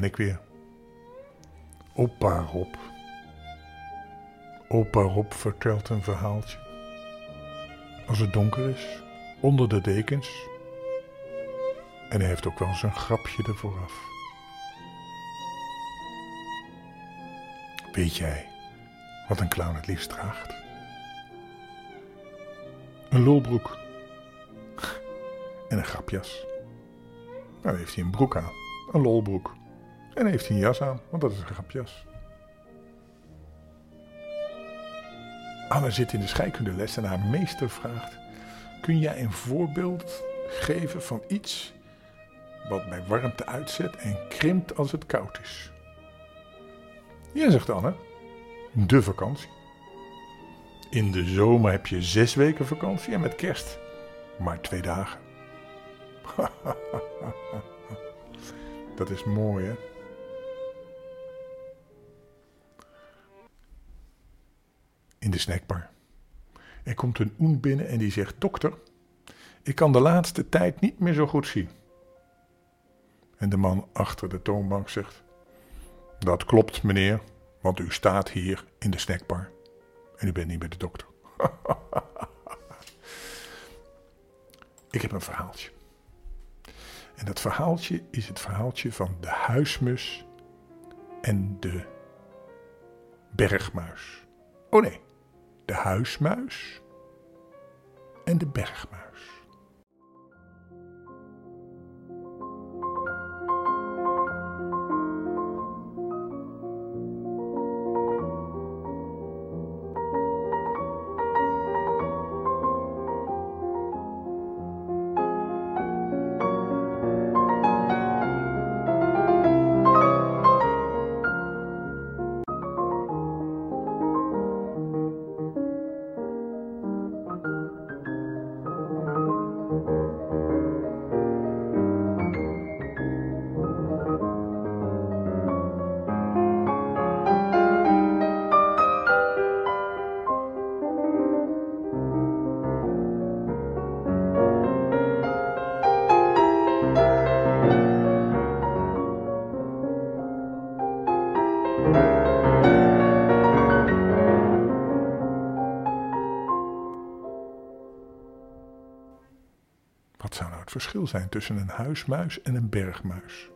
Ben ik weer. Opa Rob. Opa Rob vertelt een verhaaltje. Als het donker is, onder de dekens. En hij heeft ook wel eens een grapje ervoor af. Weet jij wat een clown het liefst draagt? Een lulbroek. En een grapjas. Nou, heeft hij een broek aan. Een lolbroek. En heeft hij een jas aan, want dat is een grapjas. Anne zit in de scheikundeles en haar meester vraagt: Kun jij een voorbeeld geven van iets wat bij warmte uitzet en krimpt als het koud is? Ja, zegt Anne. De vakantie. In de zomer heb je zes weken vakantie en met kerst maar twee dagen. Dat is mooi, hè? In de snackbar. Er komt een oen binnen en die zegt: Dokter, ik kan de laatste tijd niet meer zo goed zien. En de man achter de toonbank zegt: Dat klopt, meneer, want u staat hier in de snackbar en u bent niet bij de dokter. ik heb een verhaaltje. En dat verhaaltje is het verhaaltje van de huismus en de bergmuis. Oh nee, de huismuis en de bergmuis. Verschil zijn tussen een huismuis en een bergmuis?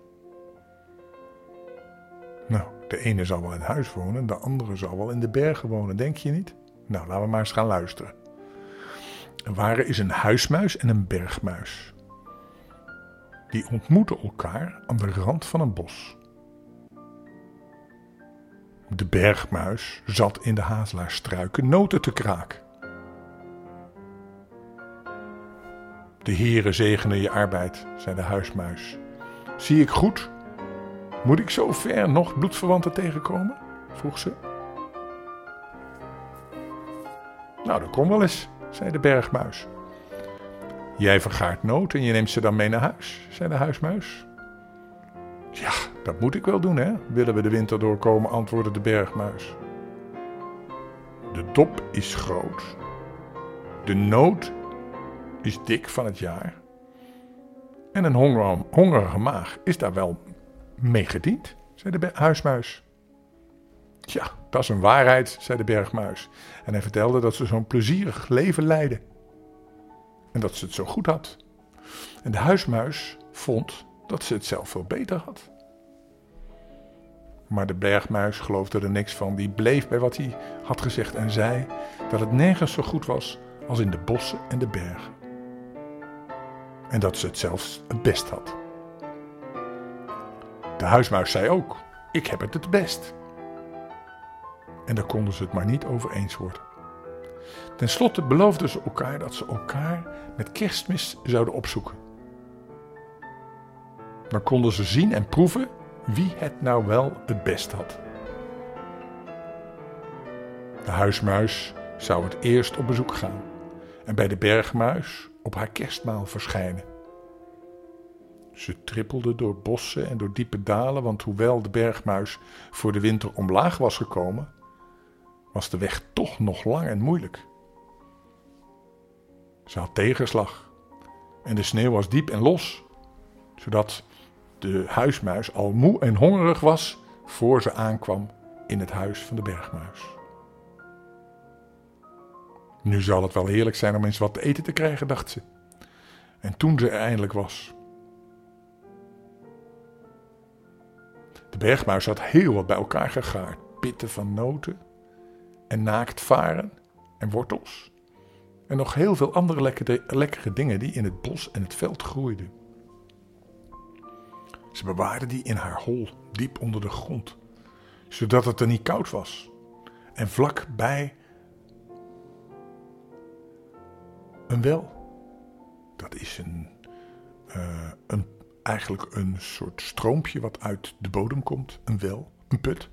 Nou, de ene zal wel in huis wonen, de andere zal wel in de bergen wonen, denk je niet? Nou, laten we maar eens gaan luisteren. Er waren is een huismuis en een bergmuis. Die ontmoeten elkaar aan de rand van een bos. De bergmuis zat in de hazelaarstruiken noten te kraken. De Heere zegene je arbeid, zei de huismuis. Zie ik goed? Moet ik zo ver nog bloedverwanten tegenkomen? vroeg ze. Nou, dat kom wel eens, zei de bergmuis. Jij vergaart noten en je neemt ze dan mee naar huis, zei de huismuis. Ja, dat moet ik wel doen, hè? Willen we de winter doorkomen, antwoordde de bergmuis. De dop is groot. De noot is dik van het jaar. En een hongerige maag is daar wel mee gediend, zei de huismuis. Ja, dat is een waarheid, zei de bergmuis. En hij vertelde dat ze zo'n plezierig leven leidde. En dat ze het zo goed had. En de huismuis vond dat ze het zelf veel beter had. Maar de bergmuis geloofde er niks van. Die bleef bij wat hij had gezegd en zei dat het nergens zo goed was als in de bossen en de bergen. En dat ze het zelfs het best had. De huismuis zei ook: Ik heb het het best. En daar konden ze het maar niet over eens worden. Ten slotte beloofden ze elkaar dat ze elkaar met kerstmis zouden opzoeken. Dan konden ze zien en proeven wie het nou wel het best had. De huismuis zou het eerst op bezoek gaan en bij de bergmuis op haar kerstmaal verschijnen. Ze trippelde door bossen en door diepe dalen, want hoewel de bergmuis voor de winter omlaag was gekomen, was de weg toch nog lang en moeilijk. Ze had tegenslag en de sneeuw was diep en los, zodat de huismuis al moe en hongerig was voor ze aankwam in het huis van de bergmuis. Nu zal het wel heerlijk zijn om eens wat te eten te krijgen, dacht ze. En toen ze er eindelijk was. De bergmuis had heel wat bij elkaar gegaard: pitten van noten en naaktvaren en wortels. En nog heel veel andere lekkere, lekkere dingen die in het bos en het veld groeiden. Ze bewaarde die in haar hol, diep onder de grond, zodat het er niet koud was. En vlak bij een wel. Dat is een, uh, een, eigenlijk een soort stroompje wat uit de bodem komt. Een wel, een put.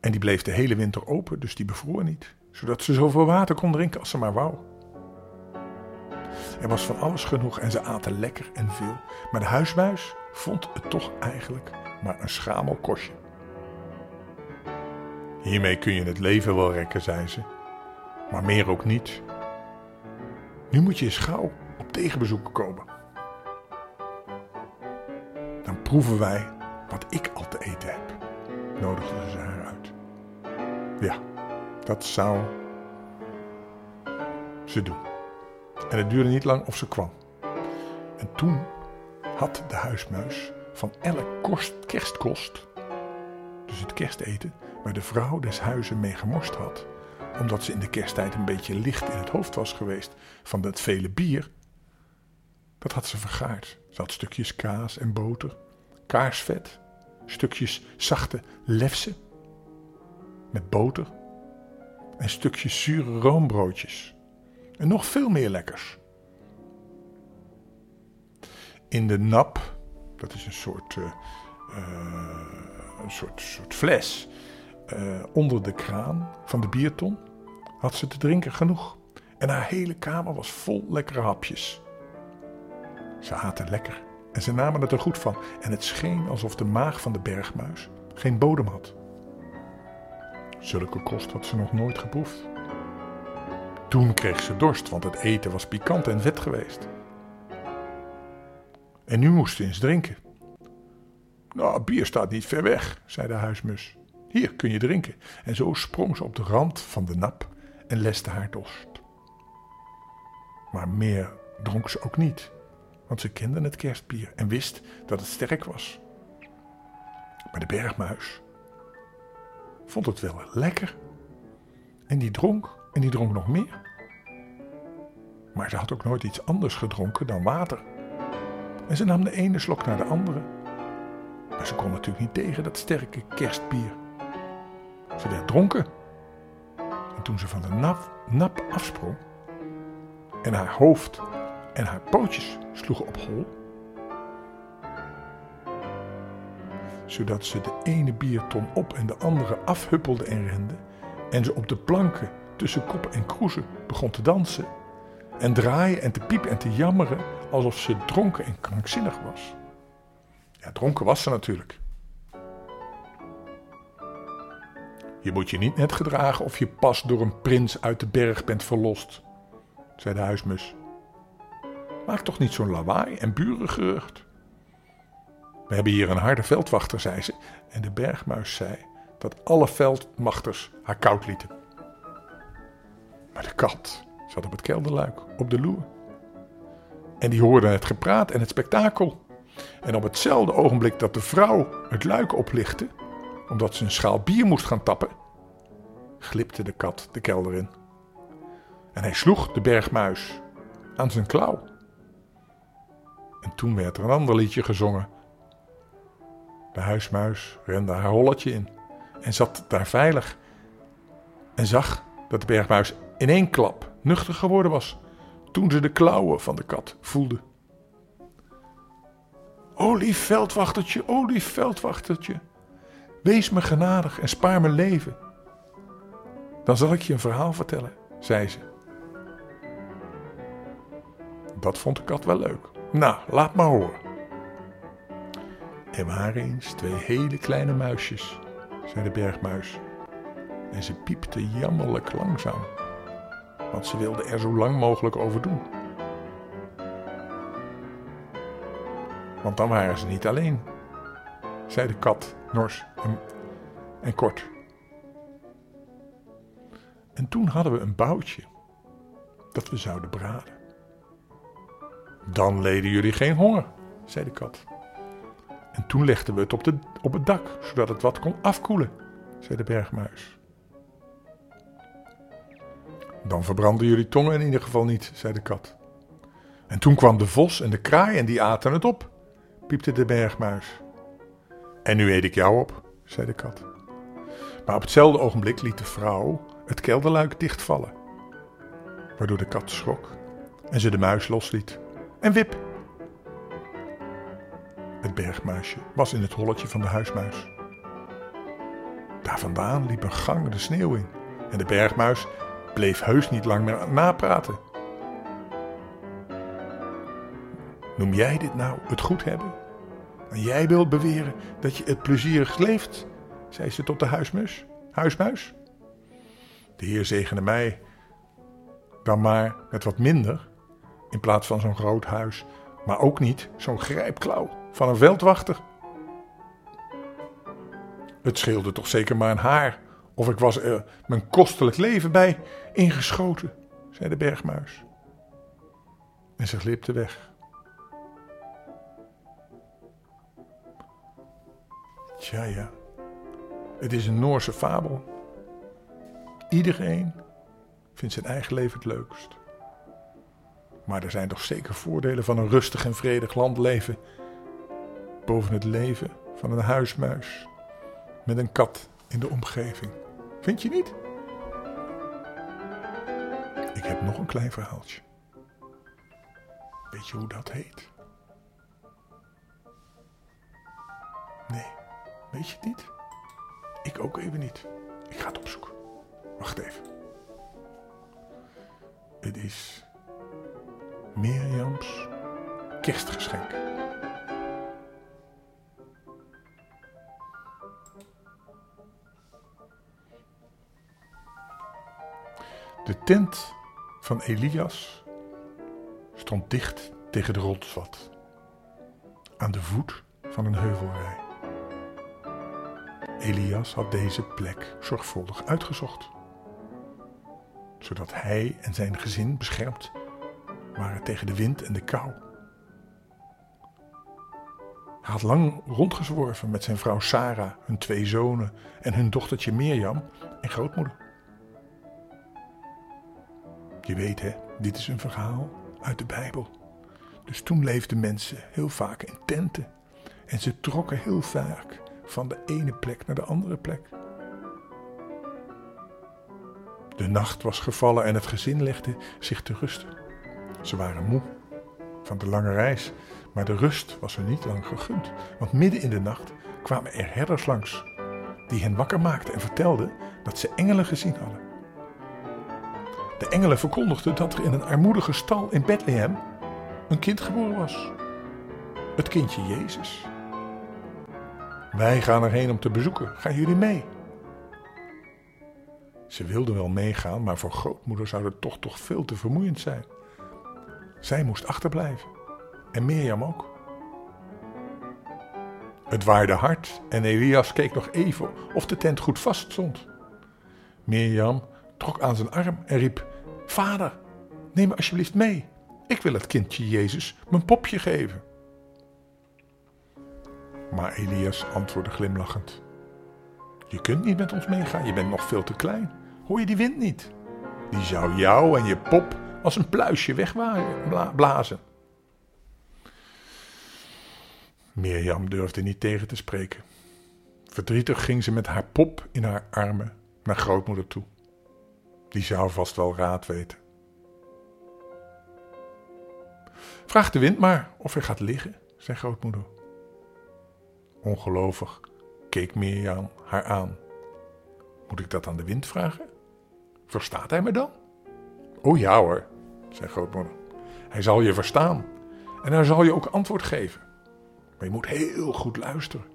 En die bleef de hele winter open, dus die bevroor niet. Zodat ze zoveel water kon drinken als ze maar wou. Er was van alles genoeg en ze aten lekker en veel. Maar de huismuis vond het toch eigenlijk maar een schamel kostje. Hiermee kun je het leven wel rekken, zei ze. Maar meer ook niet. Nu moet je eens gauw op tegenbezoek komen. Dan proeven wij wat ik al te eten heb, nodigde ze haar uit. Ja, dat zou ze doen. En het duurde niet lang of ze kwam. En toen had de huismuis van elk kerstkost, dus het kersteten, waar de vrouw des huizen mee gemorst had, omdat ze in de kersttijd een beetje licht in het hoofd was geweest van dat vele bier, dat had ze vergaard. Ze had stukjes kaas en boter, kaarsvet, stukjes zachte lefse met boter en stukjes zure roombroodjes. En nog veel meer lekkers. In de nap, dat is een soort, uh, een soort, soort fles, uh, onder de kraan van de bierton, had ze te drinken genoeg. En haar hele kamer was vol lekkere hapjes. Ze aten lekker en ze namen het er goed van. En het scheen alsof de maag van de bergmuis geen bodem had. Zulke kost had ze nog nooit geproefd. Toen kreeg ze dorst, want het eten was pikant en vet geweest. En nu moest ze eens drinken. Nou, bier staat niet ver weg, zei de huismus. Hier kun je drinken. En zo sprong ze op de rand van de nap en leste haar dorst. Maar meer dronk ze ook niet, want ze kende het kerstbier en wist dat het sterk was. Maar de bergmuis vond het wel lekker. En die dronk en die dronk nog meer. Maar ze had ook nooit iets anders gedronken dan water. En ze nam de ene slok naar de andere. Maar ze kon natuurlijk niet tegen dat sterke kerstbier. Ze werd dronken. En toen ze van de nap, nap afsprong en haar hoofd en haar pootjes sloegen op hol, zodat ze de ene bierton op en de andere afhuppelde en rende, en ze op de planken tussen kop en kroezen begon te dansen en draaien en te piepen en te jammeren alsof ze dronken en krankzinnig was. Ja, dronken was ze natuurlijk. Je moet je niet net gedragen of je pas door een prins uit de berg bent verlost, zei de huismus. Maak toch niet zo'n lawaai en burengerucht. We hebben hier een harde veldwachter, zei ze, en de bergmuis zei dat alle veldwachters haar koud lieten. Maar de kat zat op het kelderluik, op de loer. En die hoorde het gepraat en het spektakel. En op hetzelfde ogenblik dat de vrouw het luik oplichtte, omdat ze een schaal bier moest gaan tappen, glipte de kat de kelder in. En hij sloeg de bergmuis aan zijn klauw. En toen werd er een ander liedje gezongen. De huismuis rende haar holletje in en zat daar veilig. En zag dat de bergmuis in één klap nuchter geworden was toen ze de klauwen van de kat voelde. O lief veldwachtertje, o wees me genadig en spaar mijn leven. Dan zal ik je een verhaal vertellen, zei ze. Dat vond de kat wel leuk. Nou, laat maar horen. Er waren eens twee hele kleine muisjes, zei de bergmuis. En ze piepte jammerlijk langzaam, want ze wilde er zo lang mogelijk over doen. want dan waren ze niet alleen, zei de kat, nors en, kort. En toen hadden we een boutje dat we zouden braden. Dan leden jullie geen honger, zei de kat. En toen legden we het op, de, op het dak, zodat het wat kon afkoelen, zei de bergmuis. Dan verbranden jullie tongen in ieder geval niet, zei de kat. En toen kwam de vos en de kraai en die aten het op, piepte de bergmuis. En nu eet ik jou op, zei de kat. Maar op hetzelfde ogenblik liet de vrouw het kelderluik dichtvallen, waardoor de kat schrok en ze de muis losliet. En wip! Het bergmuisje was in het holletje van de huismuis. Daar vandaan liep een gang de sneeuw in en de bergmuis bleef heus niet lang meer napraten. Noem jij dit nou het goed hebben? Jij wilt beweren dat je het plezierig leeft, zei ze tot de huismus, huismuis. De Heer zegene mij dan maar met wat minder, in plaats van zo'n groot huis, maar ook niet zo'n grijpklauw van een veldwachter. Het scheelde toch zeker maar een haar, of ik was er mijn kostelijk leven bij ingeschoten, zei de bergmuis. En ze glipte weg. Tja, ja. Het is een Noorse fabel. Iedereen vindt zijn eigen leven het leukst. Maar er zijn toch zeker voordelen van een rustig en vredig landleven boven het leven van een huismuis met een kat in de omgeving. Vind je niet? Ik heb nog een klein verhaaltje. Weet je hoe dat heet? Nee, weet je het niet? Ik ook even niet. Ik ga het opzoeken. Wacht even. Het is Mirjams kerstgeschenk. De tent van Elias stond dicht tegen de rotswat, aan de voet van een heuvelrij. Elias had deze plek zorgvuldig uitgezocht, zodat hij en zijn gezin beschermd waren tegen de wind en de kou. Hij had lang rondgezworven met zijn vrouw Sarah, hun twee zonen en hun dochtertje Mirjam en grootmoeder. Je weet hè, dit is een verhaal uit de Bijbel. Dus toen leefden mensen heel vaak in tenten. En ze trokken heel vaak van de ene plek naar de andere plek. De nacht was gevallen en het gezin legde zich te rusten. Ze waren moe van de lange reis, maar de rust was er niet lang gegund. Want midden in de nacht kwamen er herders langs, die hen wakker maakten en vertelden dat ze engelen gezien hadden. De engelen verkondigden dat er in een armoedige stal in Bethlehem een kind geboren was. Het kindje Jezus. Wij gaan erheen om te bezoeken. Gaan jullie mee? Ze wilden wel meegaan, maar voor grootmoeder zou het toch toch veel te vermoeiend zijn. Zij moest achterblijven. En Mirjam ook. Het waarde hard en Elias keek nog even of de tent goed vast stond. Mirjam trok aan zijn arm en riep: Vader, neem me alsjeblieft mee. Ik wil het kindje Jezus mijn popje geven. Maar Elias antwoordde glimlachend: Je kunt niet met ons meegaan, je bent nog veel te klein. Hoor je die wind niet? Die zou jou en je pop als een pluisje wegblazen. Mirjam durfde niet tegen te spreken. Verdrietig ging ze met haar pop in haar armen naar grootmoeder toe. Die zou vast wel raad weten. Vraag de wind maar of hij gaat liggen, zei grootmoeder. Ongelovig keek Mirjam haar aan. Moet ik dat aan de wind vragen? Verstaat hij me dan? O ja hoor, zei grootmoeder. Hij zal je verstaan en hij zal je ook antwoord geven. Maar je moet heel goed luisteren.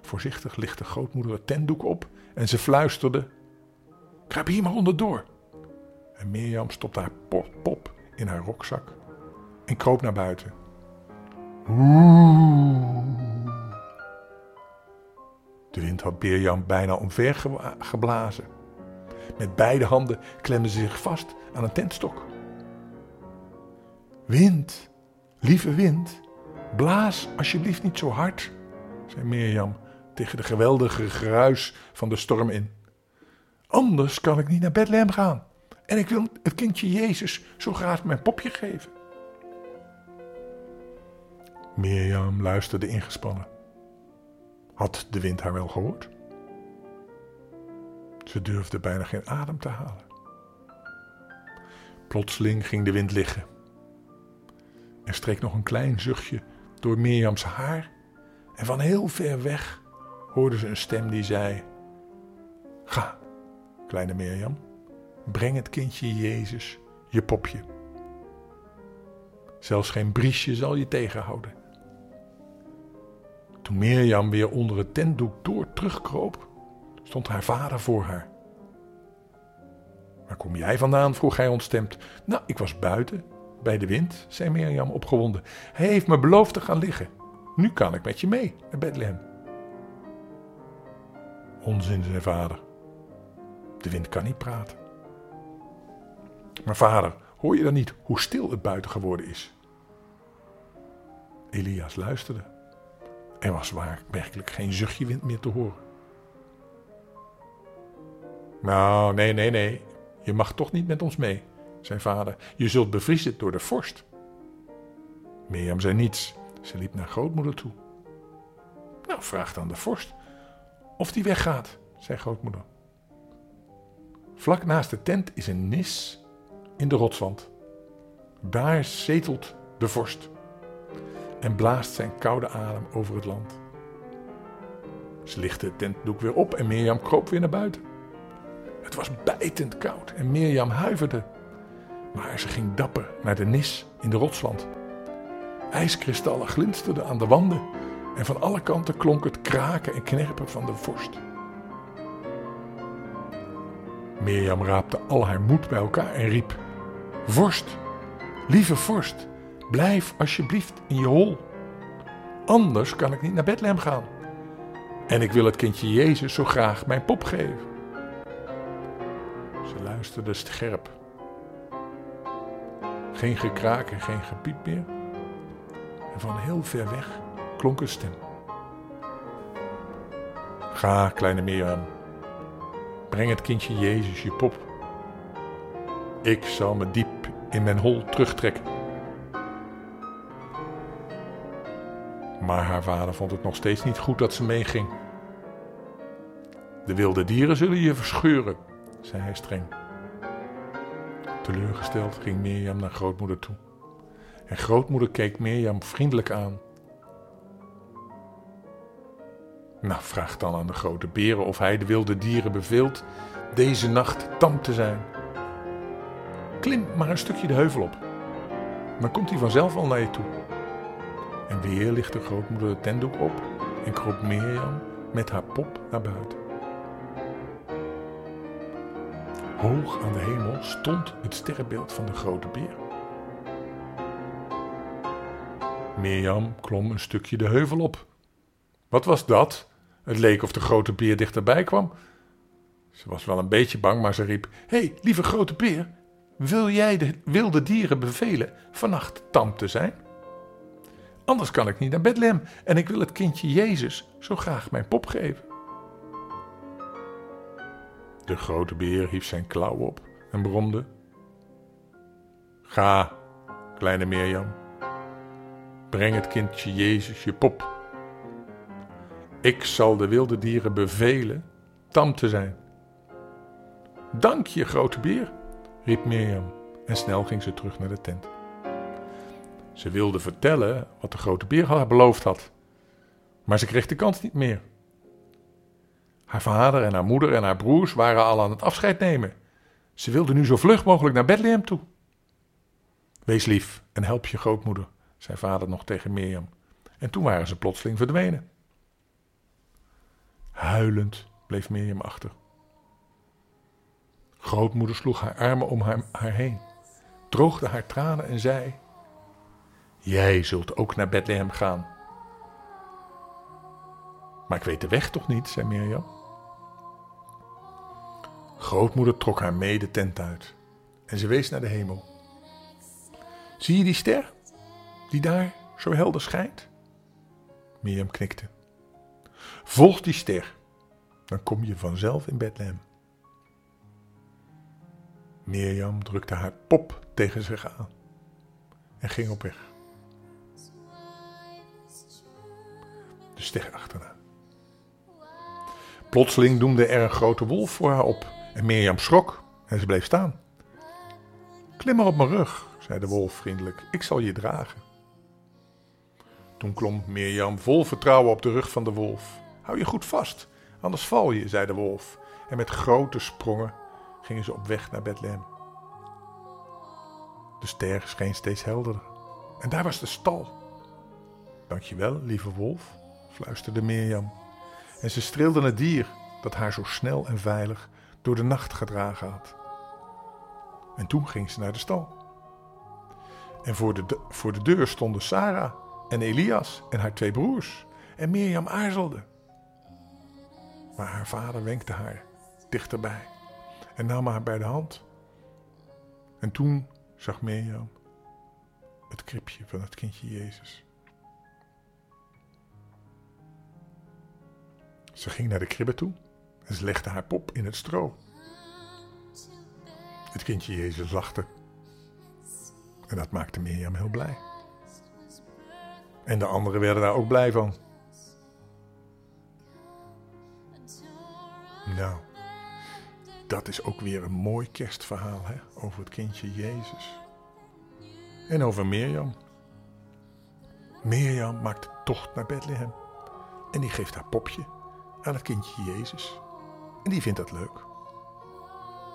Voorzichtig lichtte grootmoeder het tentdoek op en ze fluisterde: Kruip hier maar onderdoor. En Mirjam stopte haar pop, pop in haar rokzak en kroop naar buiten. Oeh. De wind had Mirjam bijna omver geblazen. Met beide handen klemde ze zich vast aan een tentstok. Wind, lieve wind, blaas alsjeblieft niet zo hard, zei Mirjam tegen de geweldige geruis van de storm in. Anders kan ik niet naar Bethlehem gaan. En ik wil het kindje Jezus zo graag mijn popje geven. Mirjam luisterde ingespannen. Had de wind haar wel gehoord? Ze durfde bijna geen adem te halen. Plotseling ging de wind liggen. Er streek nog een klein zuchtje door Mirjams haar en van heel ver weg hoorde ze een stem die zei: Ga, kleine Mirjam, breng het kindje Jezus je popje. Zelfs geen briesje zal je tegenhouden. Toen Mirjam weer onder het tentdoek door terugkroop, stond haar vader voor haar. Waar kom jij vandaan? vroeg hij ontstemd. Nou, ik was buiten, bij de wind, zei Mirjam opgewonden. Hij heeft me beloofd te gaan liggen. Nu kan ik met je mee naar Bethlehem. Onzin, zei vader. De wind kan niet praten. Maar vader, hoor je dan niet hoe stil het buiten geworden is? Elias luisterde. Er was werkelijk geen zuchtje wind meer te horen. Nou, nee, nee, nee. Je mag toch niet met ons mee, zei vader. Je zult bevriezen door de vorst. Mirjam zei niets. Ze liep naar grootmoeder toe. Nou, vraag dan de vorst of die weggaat, zei grootmoeder. Vlak naast de tent is een nis in de rotswand. Daar zetelt de vorst en blaast zijn koude adem over het land. Ze lichtte het tentdoek weer op en Mirjam kroop weer naar buiten. Het was bijtend koud en Mirjam huiverde. Maar ze ging dapper naar de nis in de rotswand. IJskristallen glinsterden aan de wanden en van alle kanten klonk het kraken en knerpen van de vorst. Mirjam raapte al haar moed bij elkaar en riep: Vorst, lieve vorst, blijf alsjeblieft in je hol. Anders kan ik niet naar Bethlehem gaan. En ik wil het kindje Jezus zo graag mijn pop geven. Ze luisterde scherp. Geen gekraak en geen gepiep meer. En van heel ver weg klonk een stem. Ga, kleine Mirjam. Breng het kindje Jezus je pop. Ik zal me diep in mijn hol terugtrekken. Maar haar vader vond het nog steeds niet goed dat ze meeging. De wilde dieren zullen je verscheuren, zei hij streng. Teleurgesteld ging Mirjam naar grootmoeder toe. En grootmoeder keek Mirjam vriendelijk aan. Nou, vraag dan aan de grote beren of hij de wilde dieren beveelt deze nacht tam te zijn. Klim maar een stukje de heuvel op. Dan komt hij vanzelf al naar je toe. En weer lichtte grootmoeder de tentdoek op en kroop Mirjam met haar pop naar buiten. Hoog aan de hemel stond het sterrenbeeld van de grote beer. Mirjam klom een stukje de heuvel op. Wat was dat? Het leek of de grote beer dichterbij kwam. Ze was wel een beetje bang, maar ze riep: Hé, hey, lieve grote beer, wil jij de wilde dieren bevelen vannacht tam te zijn? Anders kan ik niet naar Bethlehem en ik wil het kindje Jezus zo graag mijn pop geven. De grote beer hief zijn klauw op en bromde: Ga, kleine Mirjam, breng het kindje Jezus je pop. Ik zal de wilde dieren bevelen tam te zijn. Dank je, grote beer, riep Mirjam en snel ging ze terug naar de tent. Ze wilde vertellen wat de grote beer haar beloofd had, maar ze kreeg de kans niet meer. Haar vader en haar moeder en haar broers waren al aan het afscheid nemen. Ze wilde nu zo vlug mogelijk naar Bethlehem toe. Wees lief en help je grootmoeder, zei vader nog tegen Mirjam. En toen waren ze plotseling verdwenen. Huilend bleef Mirjam achter. Grootmoeder sloeg haar armen om haar, haar heen, droogde haar tranen en zei: Jij zult ook naar Bethlehem gaan. Maar ik weet de weg toch niet, zei Mirjam. Grootmoeder trok haar mee de tent uit en ze wees naar de hemel. Zie je die ster die daar zo helder schijnt? Mirjam knikte. Volg die ster, dan kom je vanzelf in Bethlehem. Mirjam drukte haar pop tegen zich aan en ging op weg. De ster achterna. Plotseling doemde er een grote wolf voor haar op en Mirjam schrok en ze bleef staan. Klim maar op mijn rug, zei de wolf vriendelijk, ik zal je dragen. Toen klom Mirjam vol vertrouwen op de rug van de wolf. Hou je goed vast, anders val je, zei de wolf. En met grote sprongen gingen ze op weg naar Bethlehem. De ster scheen steeds helderder. En daar was de stal. Dankjewel, lieve wolf, fluisterde Mirjam. En ze streelde het dier dat haar zo snel en veilig door de nacht gedragen had. En toen ging ze naar de stal. En voor de, voor de deur stonden Sarah en Elias en haar twee broers. En Mirjam aarzelde. Maar haar vader wenkte haar dichterbij en nam haar bij de hand. En toen zag Mirjam het kribje van het kindje Jezus. Ze ging naar de kribbe toe en ze legde haar pop in het stro. Het kindje Jezus lachte. En dat maakte Mirjam heel blij. En de anderen werden daar ook blij van. Nou, dat is ook weer een mooi kerstverhaal hè? over het kindje Jezus. En over Mirjam. Mirjam maakt de tocht naar Bethlehem. En die geeft haar popje aan het kindje Jezus. En die vindt dat leuk.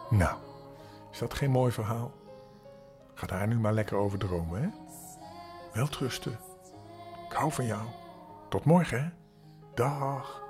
Nou, is dat geen mooi verhaal? Ga daar nu maar lekker over dromen, hè? Wel trusten. Ik hou van jou. Tot morgen, hè? Dag.